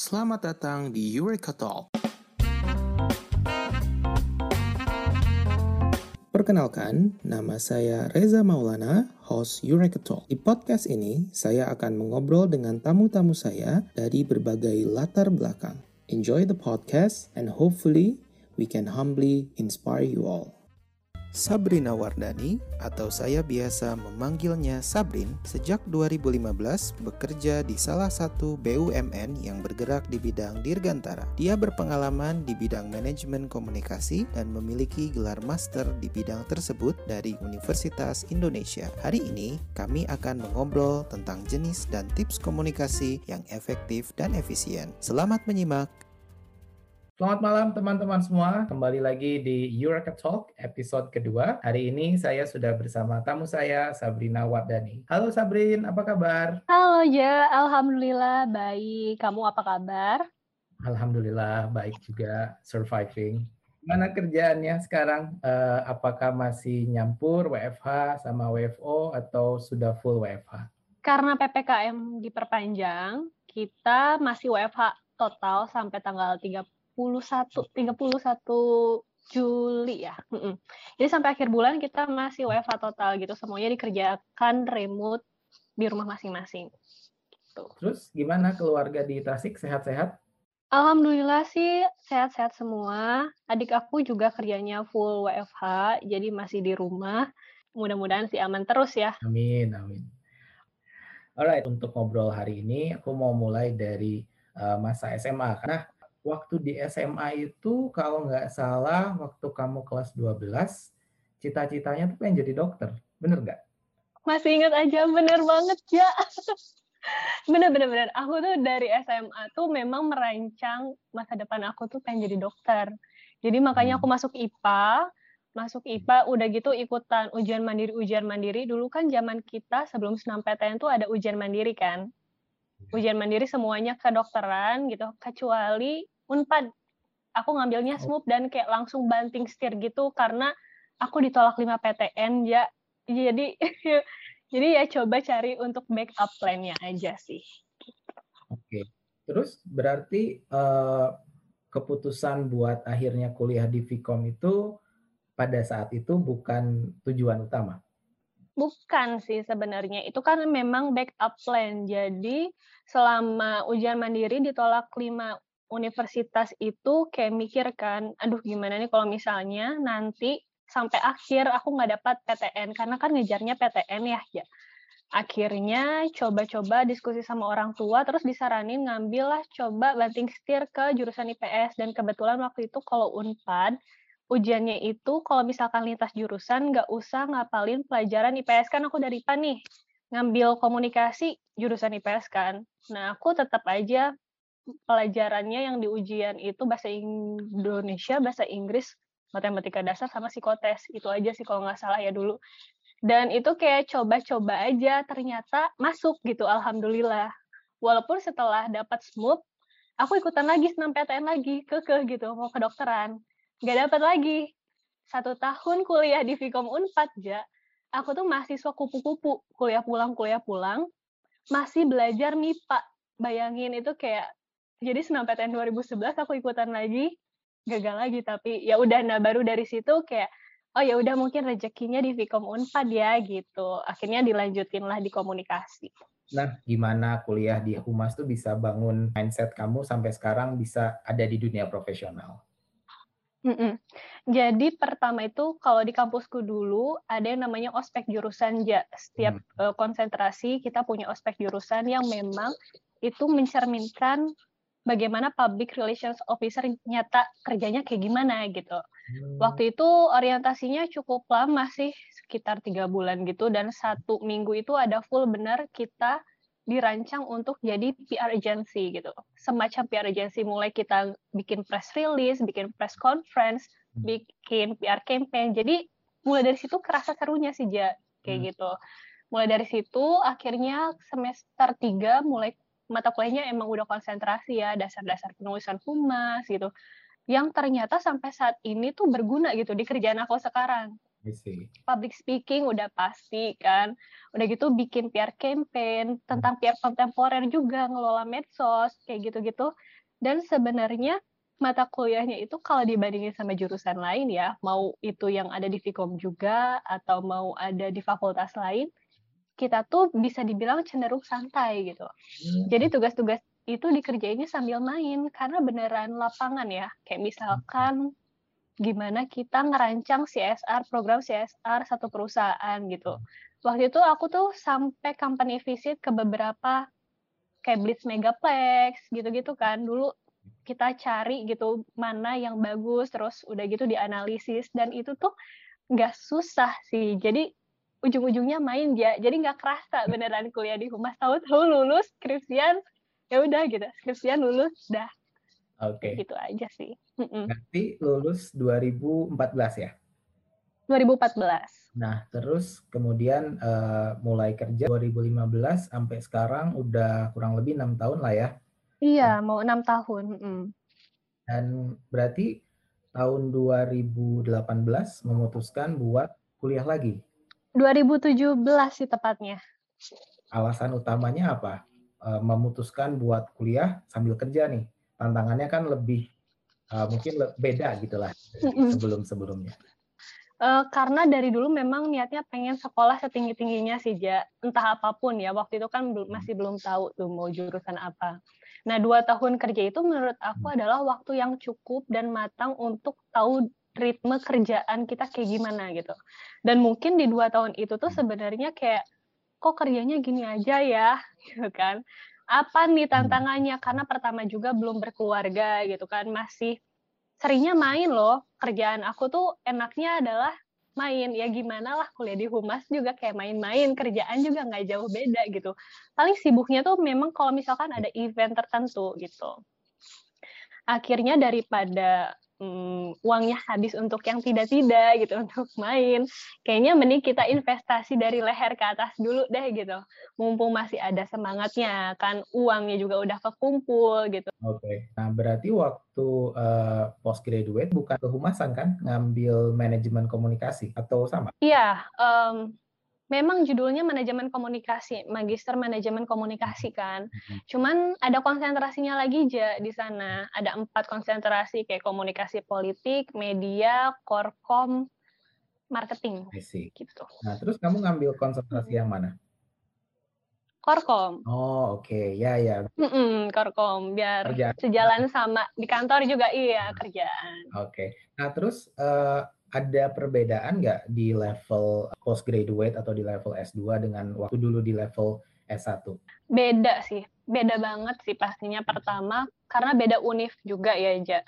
Selamat datang di Eureka Talk. Perkenalkan, nama saya Reza Maulana, host Eureka Talk. Di podcast ini, saya akan mengobrol dengan tamu-tamu saya dari berbagai latar belakang. Enjoy the podcast and hopefully we can humbly inspire you all. Sabrina Wardani atau saya biasa memanggilnya Sabrin sejak 2015 bekerja di salah satu BUMN yang bergerak di bidang dirgantara. Dia berpengalaman di bidang manajemen komunikasi dan memiliki gelar master di bidang tersebut dari Universitas Indonesia. Hari ini kami akan mengobrol tentang jenis dan tips komunikasi yang efektif dan efisien. Selamat menyimak. Selamat malam teman-teman semua. Kembali lagi di Eureka Talk episode kedua. Hari ini saya sudah bersama tamu saya Sabrina Wardani. Halo Sabrin, apa kabar? Halo Ja, Alhamdulillah baik. Kamu apa kabar? Alhamdulillah baik juga, surviving. Mana kerjaannya sekarang? Uh, apakah masih nyampur WFH sama WFO atau sudah full WFH? Karena PPKM diperpanjang, kita masih WFH total sampai tanggal 30 31 31 Juli ya. Mm -mm. Jadi sampai akhir bulan kita masih WFH total gitu. Semuanya dikerjakan remote di rumah masing-masing. Gitu. Terus gimana keluarga di Tasik sehat-sehat? Alhamdulillah sih sehat-sehat semua. Adik aku juga kerjanya full WFH, jadi masih di rumah. Mudah-mudahan sih aman terus ya. Amin, amin. Alright, untuk ngobrol hari ini aku mau mulai dari uh, masa SMA. Karena waktu di SMA itu kalau nggak salah waktu kamu kelas 12 cita-citanya tuh pengen jadi dokter. Bener nggak? Masih ingat aja bener banget ya bener bener bener. Aku tuh dari SMA tuh memang merancang masa depan aku tuh pengen jadi dokter. Jadi makanya aku hmm. masuk IPA masuk IPA udah gitu ikutan ujian mandiri ujian mandiri. Dulu kan zaman kita sebelum senam PTN tuh ada ujian mandiri kan ujian mandiri semuanya kedokteran gitu kecuali Unpad. Aku ngambilnya oh. SMUP dan kayak langsung banting setir gitu karena aku ditolak 5 PTN ya jadi jadi ya coba cari untuk backup plan-nya aja sih. Oke. Terus berarti uh, keputusan buat akhirnya kuliah di Vkom itu pada saat itu bukan tujuan utama Bukan sih sebenarnya, itu kan memang backup plan. Jadi selama ujian mandiri ditolak lima universitas itu kayak mikir kan, aduh gimana nih kalau misalnya nanti sampai akhir aku nggak dapat PTN karena kan ngejarnya PTN ya ya. Akhirnya coba-coba diskusi sama orang tua terus disaranin ngambil lah coba banting setir ke jurusan IPS dan kebetulan waktu itu kalau Unpad ujiannya itu kalau misalkan lintas jurusan nggak usah ngapalin pelajaran IPS kan aku dari IPA nih ngambil komunikasi jurusan IPS kan. Nah aku tetap aja pelajarannya yang di ujian itu bahasa Indonesia, bahasa Inggris, matematika dasar sama psikotes itu aja sih kalau nggak salah ya dulu. Dan itu kayak coba-coba aja ternyata masuk gitu, alhamdulillah. Walaupun setelah dapat SMUP, aku ikutan lagi senam PTN lagi, kekeh gitu, mau kedokteran nggak dapat lagi. Satu tahun kuliah di Vkom Unpad ja. Aku tuh mahasiswa kupu-kupu. Kuliah pulang kuliah pulang. Masih belajar MIPA bayangin itu kayak jadi PTN 2011 aku ikutan lagi. Gagal lagi tapi ya udah. Nah baru dari situ kayak oh ya udah mungkin rezekinya di Vkom Unpad ya gitu. Akhirnya dilanjutin lah di komunikasi. Nah gimana kuliah di Humas tuh bisa bangun mindset kamu sampai sekarang bisa ada di dunia profesional Mm-mm. Jadi pertama itu kalau di kampusku dulu ada yang namanya ospek jurusan ja. Setiap hmm. uh, konsentrasi kita punya ospek jurusan yang memang itu mencerminkan bagaimana public relations officer nyata kerjanya kayak gimana gitu. Hmm. Waktu itu orientasinya cukup lama sih, sekitar tiga bulan gitu dan satu minggu itu ada full benar kita dirancang untuk jadi PR agency gitu. Semacam PR agency mulai kita bikin press release, bikin press conference, hmm. bikin PR campaign. Jadi mulai dari situ kerasa serunya sih ja kayak hmm. gitu. Mulai dari situ akhirnya semester 3 mulai mata kuliahnya emang udah konsentrasi ya dasar-dasar penulisan humas gitu. Yang ternyata sampai saat ini tuh berguna gitu di kerjaan aku sekarang. Public speaking udah pasti kan. Udah gitu bikin PR campaign tentang PR kontemporer juga, ngelola medsos kayak gitu-gitu. Dan sebenarnya mata kuliahnya itu kalau dibandingin sama jurusan lain ya, mau itu yang ada di Vkom juga atau mau ada di fakultas lain, kita tuh bisa dibilang cenderung santai gitu. Hmm. Jadi tugas-tugas itu dikerjainnya sambil main karena beneran lapangan ya. Kayak misalkan gimana kita ngerancang CSR, program CSR satu perusahaan gitu. Waktu itu aku tuh sampai company visit ke beberapa kayak Blitz Megaplex gitu-gitu kan. Dulu kita cari gitu mana yang bagus, terus udah gitu dianalisis dan itu tuh nggak susah sih. Jadi ujung-ujungnya main ya. Jadi nggak kerasa beneran kuliah di Humas. Tahu-tahu lulus skripsian ya udah gitu. Skripsian lulus dah Oke. Okay. Gitu aja sih. Nanti lulus 2014 ya? 2014. Nah, terus kemudian uh, mulai kerja 2015 sampai sekarang udah kurang lebih enam tahun lah ya? Iya, mau enam tahun. Mm. Dan berarti tahun 2018 memutuskan buat kuliah lagi? 2017 sih tepatnya. Alasan utamanya apa? Uh, memutuskan buat kuliah sambil kerja nih? Tantangannya kan lebih uh, mungkin beda gitulah sebelum sebelumnya. Uh, karena dari dulu memang niatnya pengen sekolah setinggi tingginya sih ja entah apa pun ya waktu itu kan belum masih belum tahu tuh mau jurusan apa. Nah dua tahun kerja itu menurut aku hmm. adalah waktu yang cukup dan matang untuk tahu ritme kerjaan kita kayak gimana gitu. Dan mungkin di dua tahun itu tuh hmm. sebenarnya kayak kok kerjanya gini aja ya gitu kan apa nih hmm. tantangannya? Karena pertama juga belum berkeluarga gitu kan masih seringnya main loh. Kerjaan aku tuh enaknya adalah main. Ya gimana lah kuliah di humas juga kayak main-main. Kerjaan juga nggak jauh beda gitu. Paling sibuknya tuh memang kalau misalkan ada event tertentu gitu. Akhirnya daripada hmm, uangnya habis untuk yang tidak-tidak gitu untuk main. Kayaknya mending kita investasi dari leher ke atas dulu deh gitu. Mumpung masih ada semangatnya kan uangnya juga udah kekumpul gitu. Oke. Okay. Nah, berarti waktu uh, postgraduate bukan kehumasan kan ngambil manajemen komunikasi atau sama? Iya, um, memang judulnya manajemen komunikasi, magister manajemen komunikasi kan. Mm-hmm. Cuman ada konsentrasinya lagi aja di sana. Ada empat konsentrasi kayak komunikasi politik, media, korkom, marketing. Gitu. Nah terus kamu ngambil konsentrasi yang mana? Korkom. Oh oke, okay. ya ya. Mm-mm, korkom biar kerjaan. sejalan sama di kantor juga iya nah. kerjaan. Oke. Okay. Nah terus uh, ada perbedaan nggak di level postgraduate atau di level S2 dengan waktu dulu di level S1? Beda sih, beda banget sih pastinya. Pertama, karena beda univ juga ya, Ja.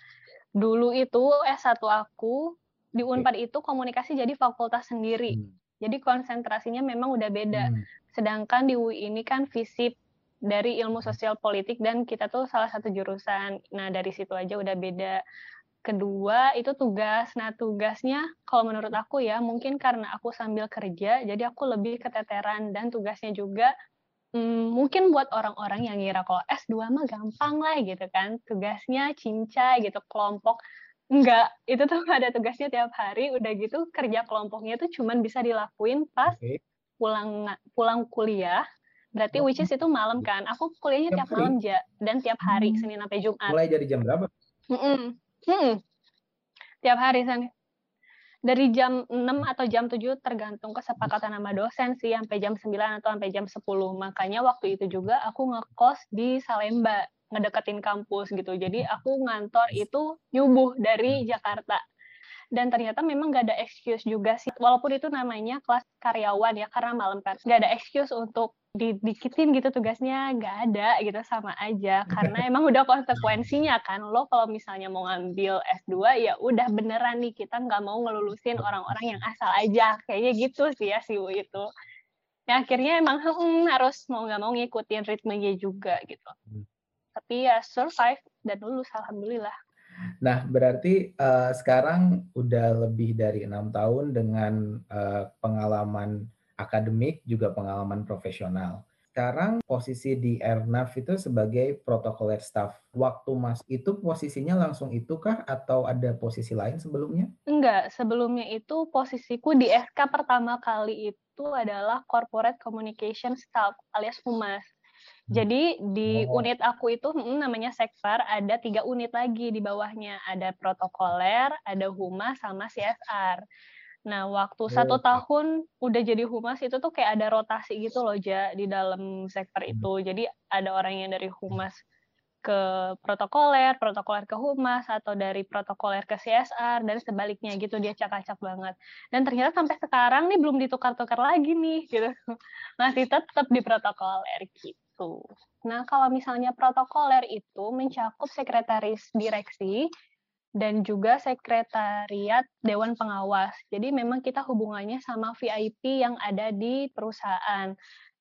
Dulu itu S1 aku, di Unpad itu komunikasi jadi fakultas sendiri. Hmm. Jadi konsentrasinya memang udah beda. Hmm. Sedangkan di UI ini kan visip dari ilmu sosial politik dan kita tuh salah satu jurusan. Nah, dari situ aja udah beda kedua itu tugas. Nah, tugasnya kalau menurut aku ya, mungkin karena aku sambil kerja, jadi aku lebih keteteran dan tugasnya juga hmm, mungkin buat orang-orang yang ngira kalau S2 mah gampang lah gitu kan. Tugasnya cincai gitu, kelompok. Enggak, itu tuh ada tugasnya tiap hari, udah gitu kerja kelompoknya tuh cuman bisa dilakuin pas okay. pulang pulang kuliah. Berarti which is itu malam kan. Aku kuliahnya tiap, tiap malam aja dan tiap hari hmm. Senin sampai Jumat. Mulai dari jam berapa? Mm -mm. Hmm. Tiap hari San. Dari jam 6 atau jam 7 tergantung kesepakatan sama dosen sih sampai jam 9 atau sampai jam 10. Makanya waktu itu juga aku ngekos di Salemba, ngedeketin kampus gitu. Jadi aku ngantor itu nyubuh dari Jakarta dan ternyata memang nggak ada excuse juga sih walaupun itu namanya kelas karyawan ya karena malam kan nggak ada excuse untuk didikitin gitu tugasnya nggak ada gitu sama aja. Karena emang udah konsekuensinya kan lo kalau misalnya mau ngambil S2 ya udah beneran nih kita nggak mau ngelulusin orang-orang yang asal aja. Kayaknya gitu sih ya si itu. Ya akhirnya emang hmm, harus mau nggak mau ngikutin ritmenya juga gitu. Hmm. tapi ya survive dan lulus alhamdulillah. Nah, berarti uh, sekarang udah lebih dari enam tahun dengan uh, pengalaman akademik juga pengalaman profesional. sekarang posisi di Airnav itu sebagai protokoler staff. Waktu Mas itu posisinya langsung itu kah atau ada posisi lain sebelumnya? Enggak, sebelumnya itu posisiku di SK pertama kali itu adalah Corporate Communication Staff alias Humas. Hmm. Jadi di oh. unit aku itu hmm, namanya Sekpar ada tiga unit lagi di bawahnya. Ada protokoler, ada humas, sama CSR. Nah, waktu satu tahun udah jadi humas itu tuh kayak ada rotasi gitu loh, Ja, di dalam sektor hmm. itu. Jadi ada orang yang dari humas ke protokoler, protokoler ke humas, atau dari protokoler ke CSR, dan sebaliknya gitu, dia acak-acak banget. Dan ternyata sampai sekarang nih belum ditukar-tukar lagi nih, gitu. Masih tetap di protokoler gitu. Nah, kalau misalnya protokoler itu mencakup sekretaris direksi, dan juga sekretariat dewan pengawas. Jadi memang kita hubungannya sama VIP yang ada di perusahaan.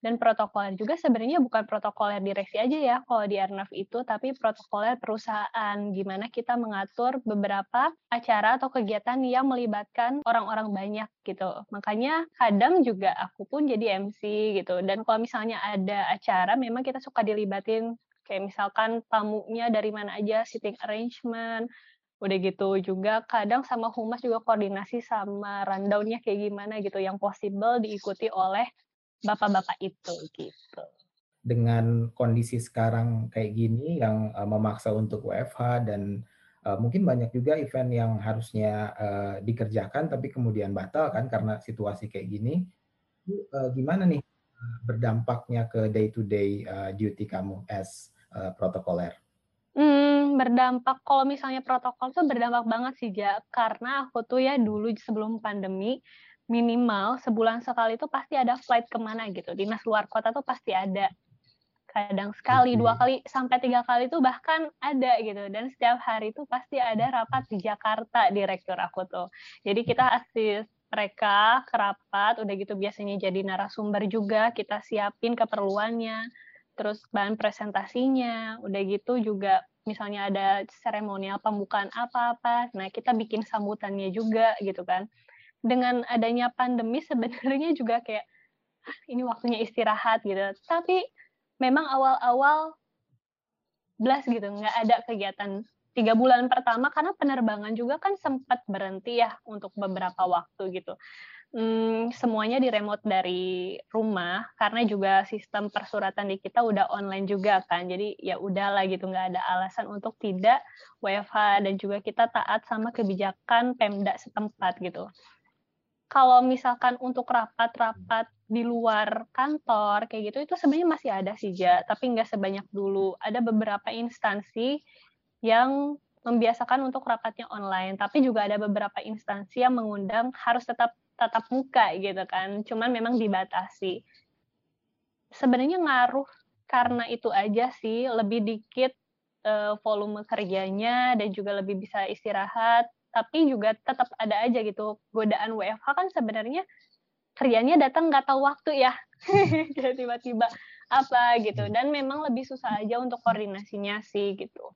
Dan protokoler juga sebenarnya bukan protokoler direksi aja ya kalau di Arnav itu, tapi protokoler perusahaan. Gimana kita mengatur beberapa acara atau kegiatan yang melibatkan orang-orang banyak gitu. Makanya kadang juga aku pun jadi MC gitu. Dan kalau misalnya ada acara, memang kita suka dilibatin kayak misalkan tamunya dari mana aja, sitting arrangement, Udah gitu juga kadang sama humas juga koordinasi sama rundown-nya kayak gimana gitu yang possible diikuti oleh bapak-bapak itu gitu. Dengan kondisi sekarang kayak gini yang uh, memaksa untuk WFH dan uh, mungkin banyak juga event yang harusnya uh, dikerjakan tapi kemudian batal kan karena situasi kayak gini. Uh, gimana nih berdampaknya ke day to day uh, duty kamu as uh, protokoler? Hmm, berdampak. Kalau misalnya protokol tuh berdampak banget sih, Ja, karena aku tuh ya dulu sebelum pandemi, minimal sebulan sekali tuh pasti ada flight ke mana gitu, dinas luar kota tuh pasti ada. Kadang sekali, dua kali, sampai tiga kali tuh bahkan ada gitu, dan setiap hari tuh pasti ada rapat di Jakarta direktur aku tuh. Jadi kita asis mereka ke rapat, udah gitu biasanya jadi narasumber juga, kita siapin keperluannya terus bahan presentasinya, udah gitu juga misalnya ada seremonial pembukaan apa-apa, nah kita bikin sambutannya juga gitu kan. Dengan adanya pandemi sebenarnya juga kayak ah, ini waktunya istirahat gitu. Tapi memang awal-awal belas gitu, nggak ada kegiatan tiga bulan pertama karena penerbangan juga kan sempat berhenti ya untuk beberapa waktu gitu. Hmm, semuanya di remote dari rumah karena juga sistem persuratan di kita udah online juga kan. Jadi ya udahlah gitu nggak ada alasan untuk tidak WFH dan juga kita taat sama kebijakan Pemda setempat gitu. Kalau misalkan untuk rapat-rapat di luar kantor kayak gitu itu sebenarnya masih ada sih ja tapi nggak sebanyak dulu. Ada beberapa instansi yang membiasakan untuk rapatnya online tapi juga ada beberapa instansi yang mengundang harus tetap tatap muka gitu kan. Cuman memang dibatasi. Sebenarnya ngaruh karena itu aja sih, lebih dikit uh, volume kerjanya dan juga lebih bisa istirahat, tapi juga tetap ada aja gitu godaan WFH kan sebenarnya kerjanya datang nggak tahu waktu ya. tiba-tiba apa gitu dan memang lebih susah aja untuk koordinasinya sih gitu.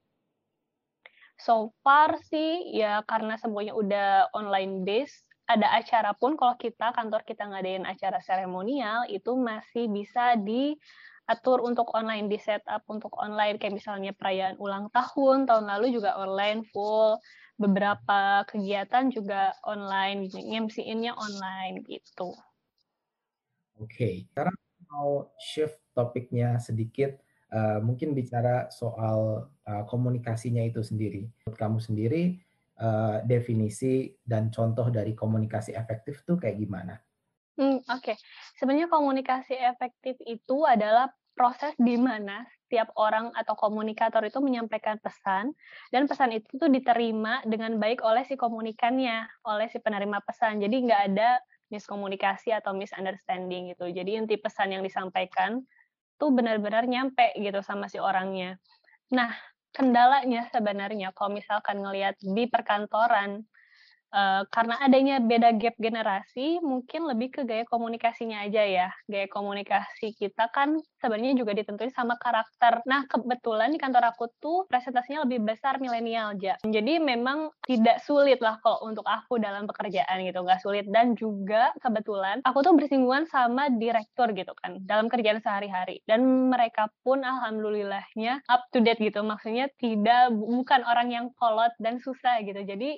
So far sih ya karena semuanya udah online base ada acara pun kalau kita kantor kita ngadain acara seremonial itu masih bisa diatur untuk online di setup untuk online kayak misalnya perayaan ulang tahun tahun lalu juga online full beberapa kegiatan juga online MC-nya online gitu. Oke, okay. sekarang mau shift topiknya sedikit uh, mungkin bicara soal uh, komunikasinya itu sendiri. Menurut kamu sendiri uh, definisi dan contoh dari komunikasi efektif tuh kayak gimana? Hmm, Oke, okay. sebenarnya komunikasi efektif itu adalah proses di mana setiap orang atau komunikator itu menyampaikan pesan dan pesan itu tuh diterima dengan baik oleh si komunikannya, oleh si penerima pesan. Jadi nggak ada miskomunikasi atau misunderstanding gitu. Jadi inti pesan yang disampaikan tuh benar-benar nyampe gitu sama si orangnya. Nah, kendalanya sebenarnya kalau misalkan ngelihat di perkantoran Uh, karena adanya beda gap generasi, mungkin lebih ke gaya komunikasinya aja ya. Gaya komunikasi kita kan sebenarnya juga ditentuin sama karakter. Nah, kebetulan di kantor aku tuh presentasinya lebih besar milenial aja. Jadi memang tidak sulit lah kalau untuk aku dalam pekerjaan gitu, nggak sulit. Dan juga kebetulan aku tuh bersinggungan sama direktur gitu kan, dalam kerjaan sehari-hari. Dan mereka pun alhamdulillahnya up to date gitu, maksudnya tidak bukan orang yang kolot dan susah gitu. Jadi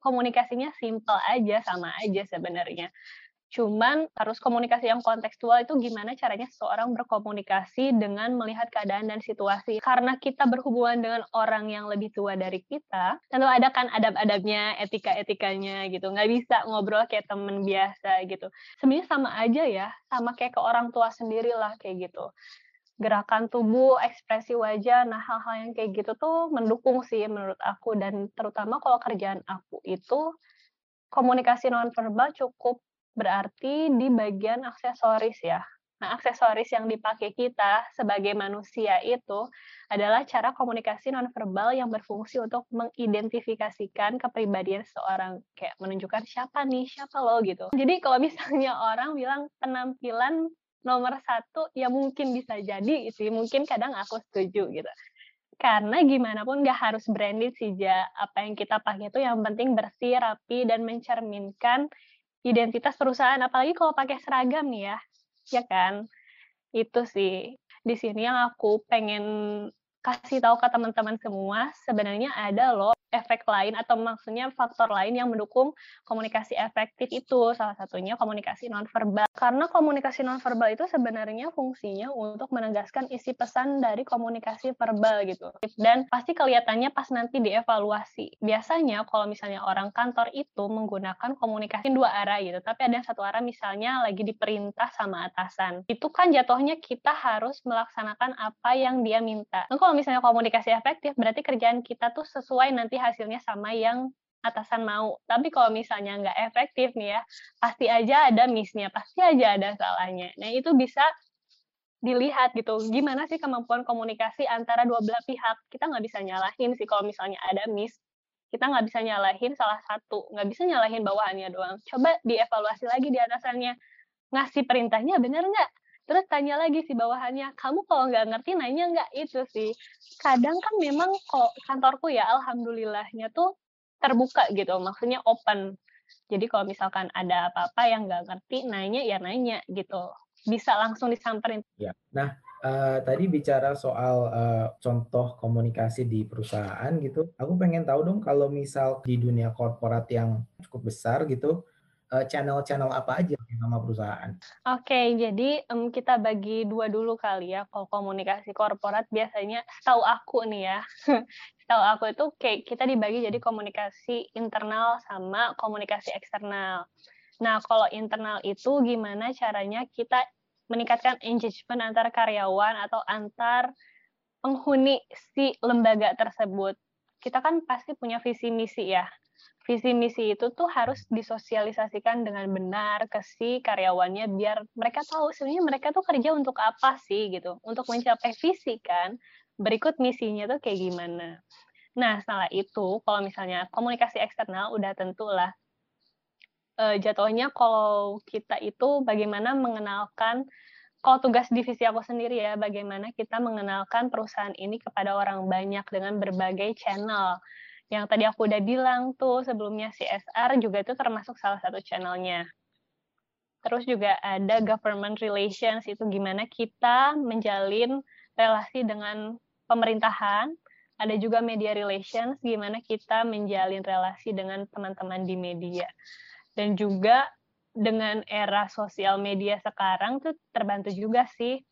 komunikasinya simple aja, sama aja sebenarnya. Cuman harus komunikasi yang kontekstual itu gimana caranya seseorang berkomunikasi dengan melihat keadaan dan situasi. Karena kita berhubungan dengan orang yang lebih tua dari kita, tentu ada kan adab-adabnya, etika-etikanya gitu. Nggak bisa ngobrol kayak temen biasa gitu. Sebenarnya sama aja ya, sama kayak ke orang tua sendiri lah kayak gitu gerakan tubuh, ekspresi wajah, nah hal-hal yang kayak gitu tuh mendukung sih menurut aku dan terutama kalau kerjaan aku itu komunikasi nonverbal cukup berarti di bagian aksesoris ya. Nah, aksesoris yang dipakai kita sebagai manusia itu adalah cara komunikasi nonverbal yang berfungsi untuk mengidentifikasikan kepribadian seorang, kayak menunjukkan siapa nih, siapa lo gitu. Jadi kalau misalnya orang bilang penampilan nomor satu ya mungkin bisa jadi sih mungkin kadang aku setuju gitu. Karena gimana pun nggak harus branded sih ja. Apa yang kita pakai itu yang penting bersih rapi dan mencerminkan identitas perusahaan. Apalagi kalau pakai seragam nih ya ya kan? Itu sih. Di sini yang aku pengen kasih tahu ke teman-teman semua sebenarnya ada loh efek lain atau maksudnya faktor lain yang mendukung komunikasi efektif itu. Salah satunya komunikasi nonverbal. Karena komunikasi nonverbal itu sebenarnya fungsinya untuk menegaskan isi pesan dari komunikasi verbal gitu. Dan pasti kelihatannya pas nanti dievaluasi. Biasanya kalau misalnya orang kantor itu menggunakan komunikasi dua arah gitu. Tapi ada satu arah misalnya lagi diperintah sama atasan. Itu kan jatuhnya kita harus melaksanakan apa yang dia minta. Nah kalau misalnya komunikasi efektif berarti kerjaan kita tuh sesuai nanti hasilnya sama yang atasan mau. Tapi kalau misalnya nggak efektif nih ya, pasti aja ada missnya, pasti aja ada salahnya. Nah itu bisa dilihat gitu, gimana sih kemampuan komunikasi antara dua belah pihak. Kita nggak bisa nyalahin sih kalau misalnya ada miss. Kita nggak bisa nyalahin salah satu, nggak bisa nyalahin bawahannya doang. Coba dievaluasi lagi di atasannya. Ngasih perintahnya bener nggak? Terus tanya lagi si bawahannya, kamu kalau nggak ngerti nanya nggak itu sih. Kadang kan memang kok kantorku ya alhamdulillahnya tuh terbuka gitu, maksudnya open. Jadi kalau misalkan ada apa-apa yang nggak ngerti, nanya ya nanya gitu. Bisa langsung disamperin. Ya. Nah, uh, tadi bicara soal uh, contoh komunikasi di perusahaan gitu. Aku pengen tahu dong kalau misal di dunia korporat yang cukup besar gitu, channel-channel apa aja nama perusahaan? Oke, okay, jadi um, kita bagi dua dulu kali ya. Kalau komunikasi korporat biasanya, setahu aku nih ya, setahu aku itu kayak kita dibagi jadi komunikasi internal sama komunikasi eksternal. Nah, kalau internal itu gimana caranya kita meningkatkan engagement antar karyawan atau antar penghuni si lembaga tersebut. Kita kan pasti punya visi misi ya visi misi itu tuh harus disosialisasikan dengan benar ke si karyawannya biar mereka tahu sebenarnya mereka tuh kerja untuk apa sih gitu. Untuk mencapai visi kan berikut misinya tuh kayak gimana. Nah setelah itu kalau misalnya komunikasi eksternal udah tentulah uh, jatuhnya kalau kita itu bagaimana mengenalkan kalau tugas divisi aku sendiri ya bagaimana kita mengenalkan perusahaan ini kepada orang banyak dengan berbagai channel yang tadi aku udah bilang tuh sebelumnya CSR juga itu termasuk salah satu channelnya. Terus juga ada government relations, itu gimana kita menjalin relasi dengan pemerintahan. Ada juga media relations, gimana kita menjalin relasi dengan teman-teman di media. Dan juga dengan era sosial media sekarang tuh terbantu juga sih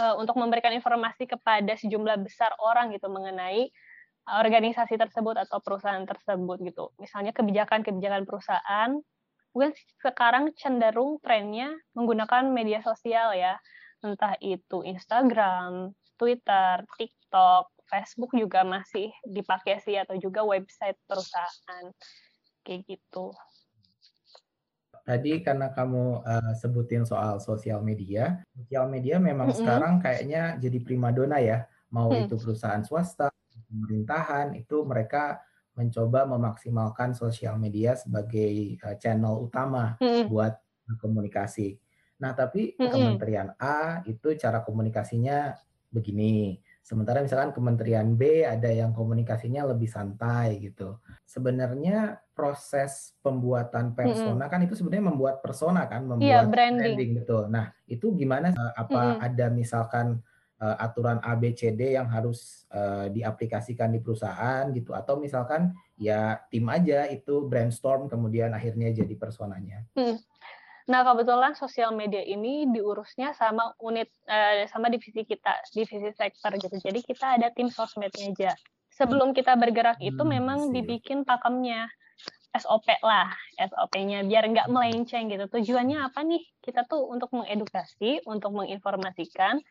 uh, untuk memberikan informasi kepada sejumlah besar orang gitu mengenai organisasi tersebut atau perusahaan tersebut gitu. Misalnya kebijakan-kebijakan perusahaan, mungkin sekarang cenderung trennya menggunakan media sosial ya, entah itu Instagram, Twitter, TikTok, Facebook juga masih dipakai sih atau juga website perusahaan kayak gitu. Tadi karena kamu uh, sebutin soal sosial media, sosial media memang mm -hmm. sekarang kayaknya jadi primadona ya, mau mm. itu perusahaan swasta pemerintahan itu mereka mencoba memaksimalkan sosial media sebagai uh, channel utama mm. buat komunikasi. Nah, tapi mm Kementerian A itu cara komunikasinya begini. Sementara misalkan Kementerian B ada yang komunikasinya lebih santai gitu. Sebenarnya proses pembuatan persona mm kan itu sebenarnya membuat persona kan, membuat yeah, branding. branding betul. Nah, itu gimana eh, apa mm ada misalkan uh, aturan ABCD yang harus uh, diaplikasikan di perusahaan gitu atau misalkan ya tim aja itu brainstorm kemudian akhirnya jadi personanya. Hmm. Nah kebetulan sosial media ini diurusnya sama unit uh, sama divisi kita divisi sektor gitu. Jadi kita ada tim sosmednya aja. Sebelum kita bergerak hmm, itu memang sih. dibikin pakemnya. SOP lah, SOP-nya biar nggak melenceng gitu. Tujuannya apa nih? Kita tuh untuk mengedukasi, untuk menginformasikan,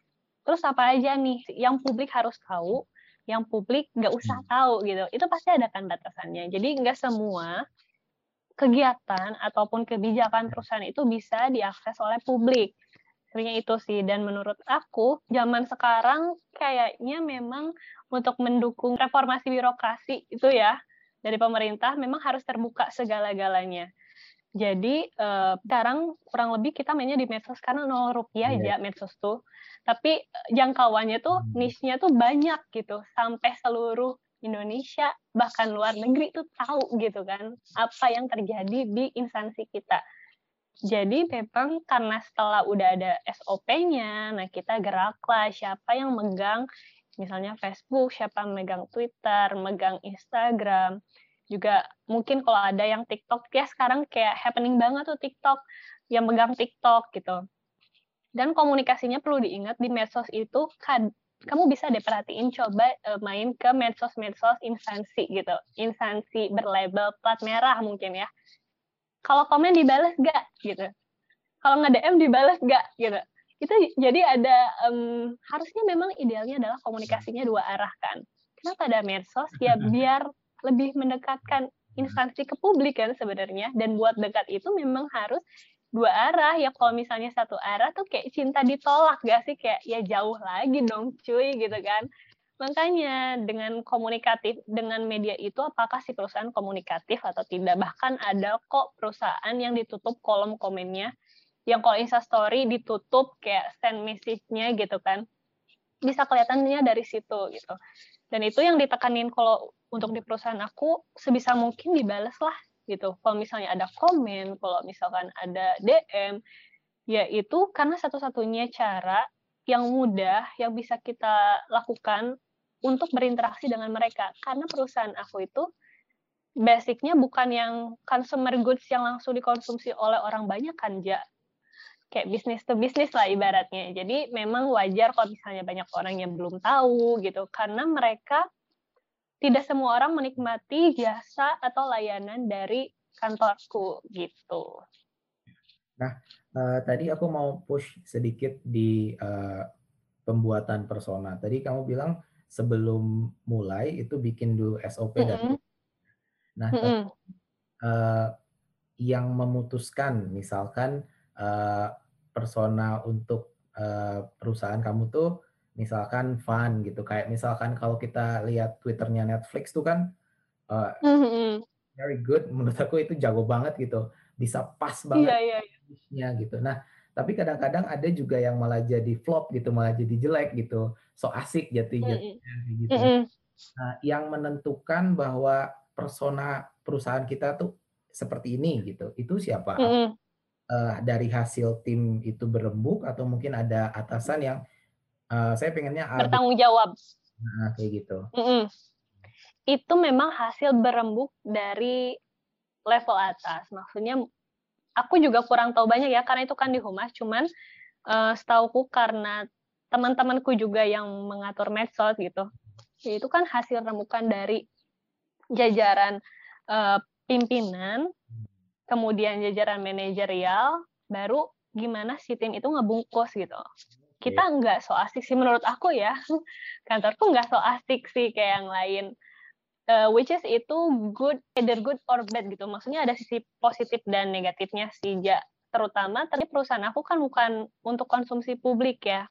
Terus apa aja nih yang publik harus tahu, yang publik nggak usah hmm. tahu gitu. Itu pasti ada kan batasannya. Jadi nggak semua kegiatan ataupun kebijakan perusahaan itu bisa diakses oleh publik. Sebenarnya itu sih. Dan menurut aku, zaman sekarang kayaknya memang untuk mendukung reformasi birokrasi itu ya, dari pemerintah memang harus terbuka segala-galanya. Jadi uh, sekarang kurang lebih kita mainnya di medsos karena nol rupiah yeah. ya medsos tuh. Tapi eh, jangkauannya tuh hmm. niche-nya tuh banyak gitu sampai seluruh Indonesia bahkan luar negeri tuh tahu gitu kan apa yang terjadi di instansi kita. Jadi memang karena setelah udah ada SOP-nya, nah kita geraklah siapa yang megang misalnya Facebook, siapa megang Twitter, megang Instagram juga mungkin kalau ada yang TikTok ya sekarang kayak happening banget tuh TikTok yang megang TikTok gitu. Dan komunikasinya perlu diingat di medsos itu kan kamu bisa deh perhatiin coba uh, main ke medsos-medsos instansi gitu. Instansi berlabel plat merah mungkin ya. Kalau komen dibalas gak gitu. Kalau nge-DM dibalas gak gitu. Itu jadi ada um, harusnya memang idealnya adalah komunikasinya dua arah kan. Kenapa ada medsos? Ya biar lebih mendekatkan instansi ke publik kan sebenarnya. Dan buat dekat itu memang harus dua arah. Ya kalau misalnya satu arah tuh kayak cinta ditolak gak sih? Kayak ya jauh lagi dong cuy gitu kan. Makanya dengan komunikatif dengan media itu apakah si perusahaan komunikatif atau tidak? Bahkan ada kok perusahaan yang ditutup kolom komennya. Yang kalau instastory ditutup kayak send message-nya gitu kan. Bisa kelihatannya dari situ gitu. Dan itu yang ditekanin kalau untuk di perusahaan aku sebisa mungkin dibalas lah gitu. Kalau misalnya ada komen, kalau misalkan ada DM, ya itu karena satu-satunya cara yang mudah yang bisa kita lakukan untuk berinteraksi dengan mereka. Karena perusahaan aku itu basicnya bukan yang consumer goods yang langsung dikonsumsi oleh orang banyak kan, ja. Kayak bisnis to bisnis lah ibaratnya. Jadi memang wajar kalau misalnya banyak orang yang belum tahu gitu. Karena mereka tidak semua orang menikmati jasa atau layanan dari kantorku gitu. Nah, uh, tadi aku mau push sedikit di uh, pembuatan persona. Tadi kamu bilang sebelum mulai itu bikin dulu SOP mm -hmm. dan nah mm -hmm. uh, yang memutuskan misalkan uh, persona untuk uh, perusahaan kamu tuh misalkan fun gitu kayak misalkan kalau kita lihat twitternya Netflix tuh kan uh, mm-hmm. very good menurut aku itu jago banget gitu bisa pas banget yeah, yeah, yeah. gitu nah tapi kadang-kadang ada juga yang malah jadi flop gitu malah jadi jelek gitu so asik jati mm-hmm. gitu mm-hmm. nah yang menentukan bahwa persona perusahaan kita tuh seperti ini gitu itu siapa mm-hmm. uh, dari hasil tim itu berembuk atau mungkin ada atasan yang Uh, saya pengennya bertanggung jawab. Nah, kayak gitu. Mm -mm. Itu memang hasil berembuk dari level atas. Maksudnya aku juga kurang tahu banyak ya karena itu kan di humas. Cuman uh, setauku karena teman-temanku juga yang mengatur medsos gitu. Ya, itu kan hasil rembukan dari jajaran uh, pimpinan, kemudian jajaran manajerial, baru gimana si tim itu ngebungkus gitu kita yeah. nggak so asik sih menurut aku ya kantorku nggak so asik sih kayak yang lain uh, which is itu good either good or bad gitu maksudnya ada sisi positif dan negatifnya sih ja terutama tadi perusahaan aku kan bukan untuk konsumsi publik ya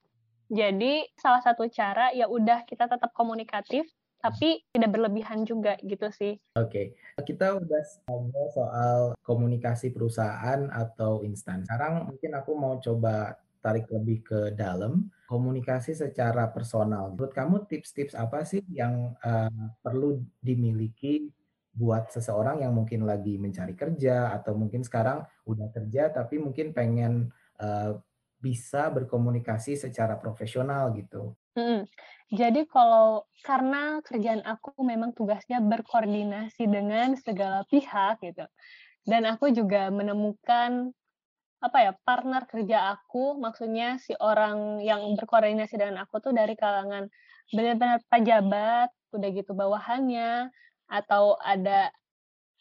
jadi salah satu cara ya udah kita tetap komunikatif tapi tidak berlebihan juga gitu sih. Oke, okay. kita udah ngomong soal komunikasi perusahaan atau instan. Sekarang mungkin aku mau coba tarik lebih ke dalam komunikasi secara personal. Menurut kamu tips-tips apa sih yang uh, perlu dimiliki buat seseorang yang mungkin lagi mencari kerja atau mungkin sekarang udah kerja tapi mungkin pengen uh, bisa berkomunikasi secara profesional gitu. Hmm. Jadi kalau karena kerjaan aku memang tugasnya berkoordinasi dengan segala pihak gitu. Dan aku juga menemukan apa ya partner kerja aku maksudnya si orang yang berkoordinasi dengan aku tuh dari kalangan benar-benar pejabat udah gitu bawahannya atau ada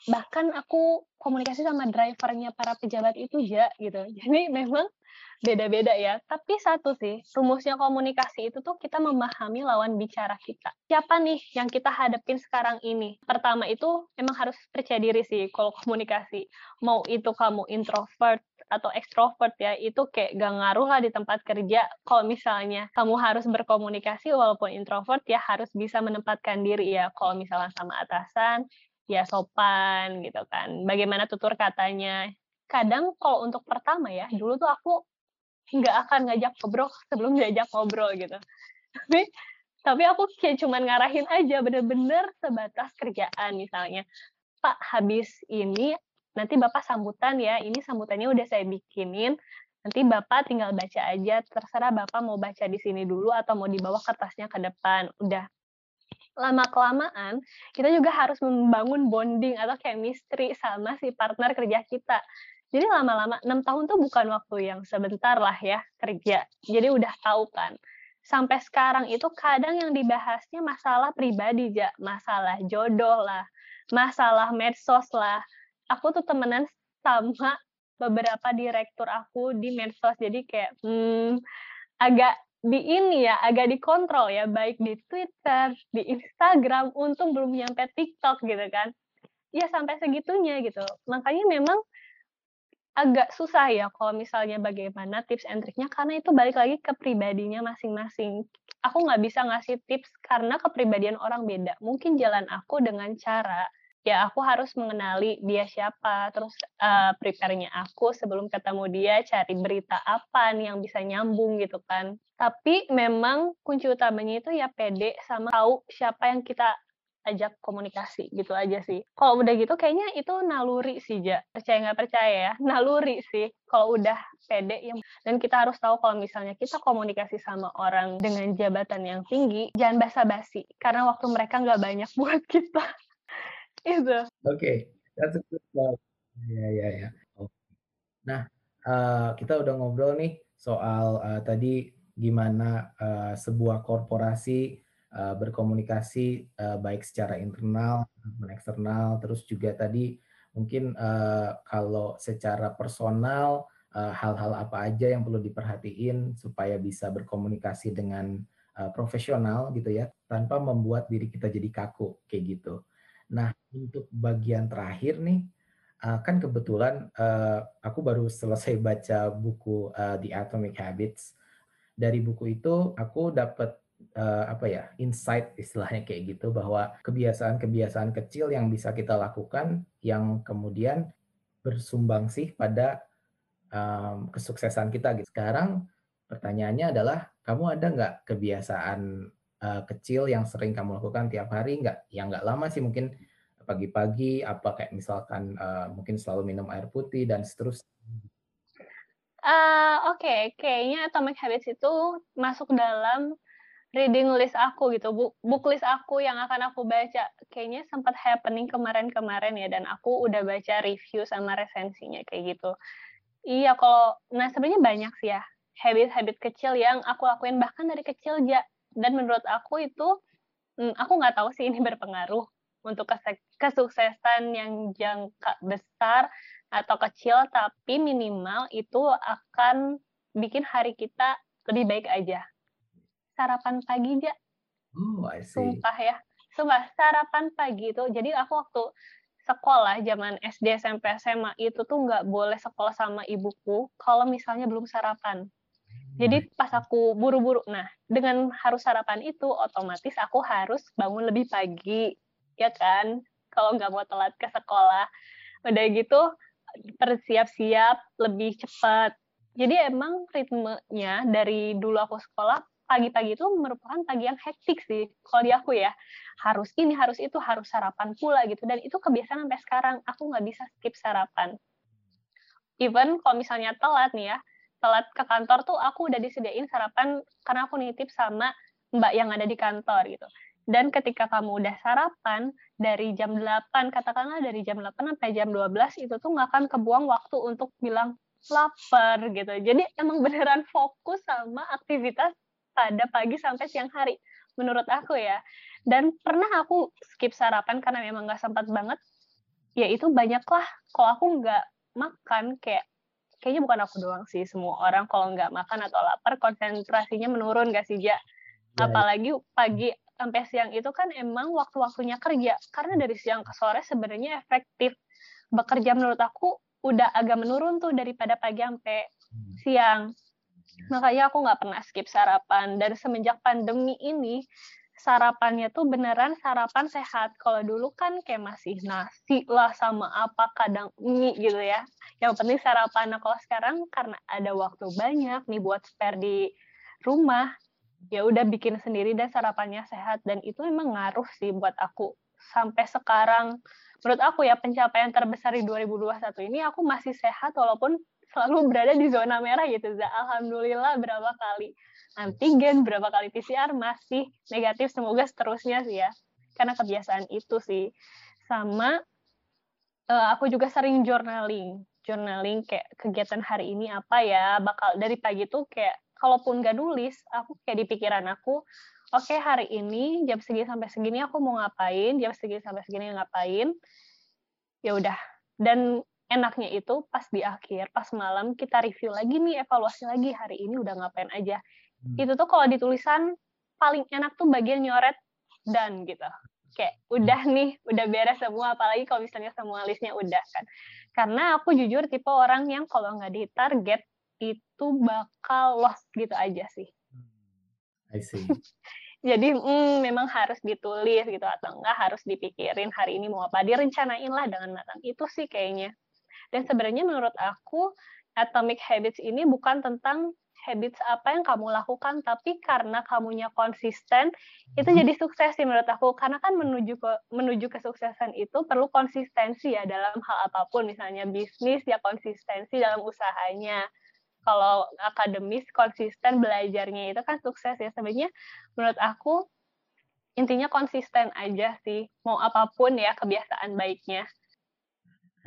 bahkan aku komunikasi sama drivernya para pejabat itu ya gitu jadi memang beda-beda ya. Tapi satu sih, rumusnya komunikasi itu tuh kita memahami lawan bicara kita. Siapa nih yang kita hadapin sekarang ini? Pertama itu emang harus percaya diri sih kalau komunikasi. Mau itu kamu introvert atau ekstrovert ya, itu kayak gak ngaruh lah di tempat kerja. Kalau misalnya kamu harus berkomunikasi walaupun introvert ya harus bisa menempatkan diri ya. Kalau misalnya sama atasan, ya sopan gitu kan. Bagaimana tutur katanya. Kadang kalau untuk pertama ya, dulu tuh aku nggak akan ngajak ngobrol sebelum diajak ngobrol gitu tapi tapi aku kayak cuman ngarahin aja bener-bener sebatas kerjaan misalnya Pak habis ini nanti Bapak sambutan ya. Ini sambutannya udah saya bikinin. Nanti Bapak tinggal baca aja. Terserah Bapak mau baca di sini dulu atau mau dibawa kertasnya ke depan. Udah. Lama kelamaan kita juga harus membangun bonding atau chemistry sama si partner kerja kita. Jadi lama-lama enam tahun tuh bukan waktu yang sebentar lah ya kerja. Jadi udah tahu kan. Sampai sekarang itu kadang yang dibahasnya masalah pribadi ya, masalah jodoh lah, masalah medsos lah. Aku tuh temenan sama beberapa direktur aku di medsos. Jadi kayak hmm, agak di ini ya, agak dikontrol ya, baik di Twitter, di Instagram, untung belum nyampe TikTok gitu kan. Ya sampai segitunya gitu. Makanya memang agak susah ya kalau misalnya bagaimana tips and triknya karena itu balik lagi ke pribadinya masing-masing. Aku nggak bisa ngasih tips karena kepribadian orang beda. Mungkin jalan aku dengan cara ya aku harus mengenali dia siapa, terus uh, prepare-nya aku sebelum ketemu dia, cari berita apa nih yang bisa nyambung gitu kan. Tapi memang kunci utamanya itu ya pede sama tahu siapa yang kita ajak komunikasi gitu aja sih. Kalau udah gitu kayaknya itu naluri sih Ja. Percaya nggak percaya ya, naluri sih. Kalau udah pede ya. Dan kita harus tahu kalau misalnya kita komunikasi sama orang dengan jabatan yang tinggi, jangan basa-basi karena waktu mereka nggak banyak buat kita. Itu. Oke, that's a. Ya ya ya. Nah, uh, kita udah ngobrol nih soal uh, tadi gimana uh, sebuah korporasi berkomunikasi baik secara internal maupun eksternal terus juga tadi mungkin kalau secara personal hal-hal apa aja yang perlu diperhatiin supaya bisa berkomunikasi dengan profesional gitu ya tanpa membuat diri kita jadi kaku kayak gitu. Nah untuk bagian terakhir nih uh, kan kebetulan uh, aku baru selesai baca buku uh, The Atomic Habits. Dari buku itu aku dapat apa ya insight istilahnya kayak gitu bahwa kebiasaan-kebiasaan kecil yang bisa kita lakukan yang kemudian bersumbang sih pada um, kesuksesan kita gitu. Sekarang pertanyaannya adalah kamu ada nggak kebiasaan uh, kecil yang sering kamu lakukan tiap hari nggak? Yang nggak lama sih mungkin pagi-pagi apa kayak misalkan uh, mungkin selalu minum air putih dan seterusnya. Uh, Oke, okay. kayaknya Atomic Habits itu masuk dalam reading list aku gitu, book, list aku yang akan aku baca. Kayaknya sempat happening kemarin-kemarin ya, dan aku udah baca review sama resensinya kayak gitu. Iya, kalau, nah sebenarnya banyak sih ya, habit-habit kecil yang aku lakuin bahkan dari kecil ya. Dan menurut aku itu, hmm, aku nggak tahu sih ini berpengaruh untuk kesuksesan yang jangka besar atau kecil, tapi minimal itu akan bikin hari kita lebih baik aja sarapan pagi aja. Oh, I see. Sumpah ya. Sumpah, sarapan pagi itu. Jadi aku waktu sekolah zaman SD, SMP, SMA itu tuh nggak boleh sekolah sama ibuku kalau misalnya belum sarapan. Jadi pas aku buru-buru, nah dengan harus sarapan itu otomatis aku harus bangun lebih pagi, ya kan? Kalau nggak mau telat ke sekolah. Udah gitu bersiap-siap lebih cepat. Jadi emang ritmenya dari dulu aku sekolah pagi-pagi itu merupakan pagi yang hektik sih kalau di aku ya harus ini harus itu harus sarapan pula gitu dan itu kebiasaan sampai sekarang aku nggak bisa skip sarapan even kalau misalnya telat nih ya telat ke kantor tuh aku udah disediain sarapan karena aku nitip sama mbak yang ada di kantor gitu. Dan ketika kamu udah sarapan dari jam 8 katakanlah dari jam 8 sampai jam 12 itu tuh nggak akan kebuang waktu untuk bilang lapar gitu. Jadi emang beneran fokus sama aktivitas pada pagi sampai siang hari menurut aku ya. Dan pernah aku skip sarapan karena memang nggak sempat banget. Ya itu banyaklah kalau aku nggak makan kayak kayaknya bukan aku doang sih semua orang kalau nggak makan atau lapar konsentrasinya menurun gak sih ja? Iya. apalagi pagi sampai siang itu kan emang waktu-waktunya kerja. Karena dari siang ke sore sebenarnya efektif. Bekerja menurut aku udah agak menurun tuh daripada pagi sampai hmm. siang. Makanya aku nggak pernah skip sarapan. Dan semenjak pandemi ini sarapannya tuh beneran sarapan sehat. Kalau dulu kan kayak masih nasi lah sama apa kadang mie gitu ya. Yang penting sarapan. Nah kalau sekarang karena ada waktu banyak nih buat spare di rumah, ya udah bikin sendiri dan sarapannya sehat dan itu emang ngaruh sih buat aku sampai sekarang. Menurut aku ya pencapaian terbesar di 2021 ini aku masih sehat walaupun selalu berada di zona merah gitu. Alhamdulillah berapa kali antigen, berapa kali PCR masih negatif. Semoga seterusnya sih ya. Karena kebiasaan itu sih. Sama uh, aku juga sering journaling. Journaling kayak kegiatan hari ini apa ya, bakal dari pagi tuh kayak kalaupun gak nulis, aku kayak di pikiran aku, oke okay, hari ini jam segini sampai segini aku mau ngapain, jam segini sampai segini ngapain, ya udah. Dan enaknya itu pas di akhir, pas malam kita review lagi nih, evaluasi lagi hari ini udah ngapain aja. Hmm. Itu tuh kalau di tulisan paling enak tuh bagian nyoret dan gitu. Kayak udah nih, udah beres semua, apalagi kalau misalnya semua listnya udah kan. Karena aku jujur tipe orang yang kalau nggak di target itu bakal lost gitu aja sih. Hmm. I see. Jadi mm, memang harus ditulis gitu atau enggak harus dipikirin hari ini mau apa, direncanain lah dengan matang. Itu sih kayaknya. Dan sebenarnya menurut aku Atomic Habits ini bukan tentang habits apa yang kamu lakukan tapi karena kamunya konsisten itu hmm. jadi sukses sih menurut aku. Karena kan menuju ke menuju kesuksesan itu perlu konsistensi ya dalam hal apa pun. Misalnya bisnis ya konsistensi dalam usahanya. Kalau akademis konsisten belajarnya itu kan sukses ya. Sebenarnya menurut aku intinya konsisten aja sih. Mau apa pun ya kebiasaan baiknya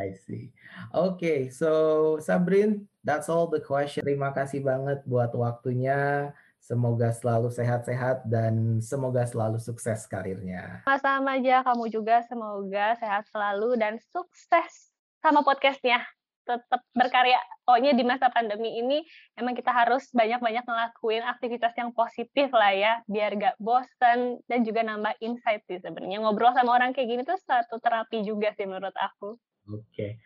I see. Okay, so Sabrin, that's all the question. Terima kasih banget buat waktunya. Semoga selalu sehat-sehat dan semoga selalu sukses karirnya. Sama-sama aja, kamu juga semoga sehat selalu dan sukses sama podcastnya. Tetap berkarya. Pokoknya di masa pandemi ini emang kita harus banyak-banyak ngelakuin aktivitas yang positif lah ya, biar gak bosen dan juga nambah insight sih sebenarnya. Ngobrol sama orang kayak gini tuh satu terapi juga sih menurut aku. Oke.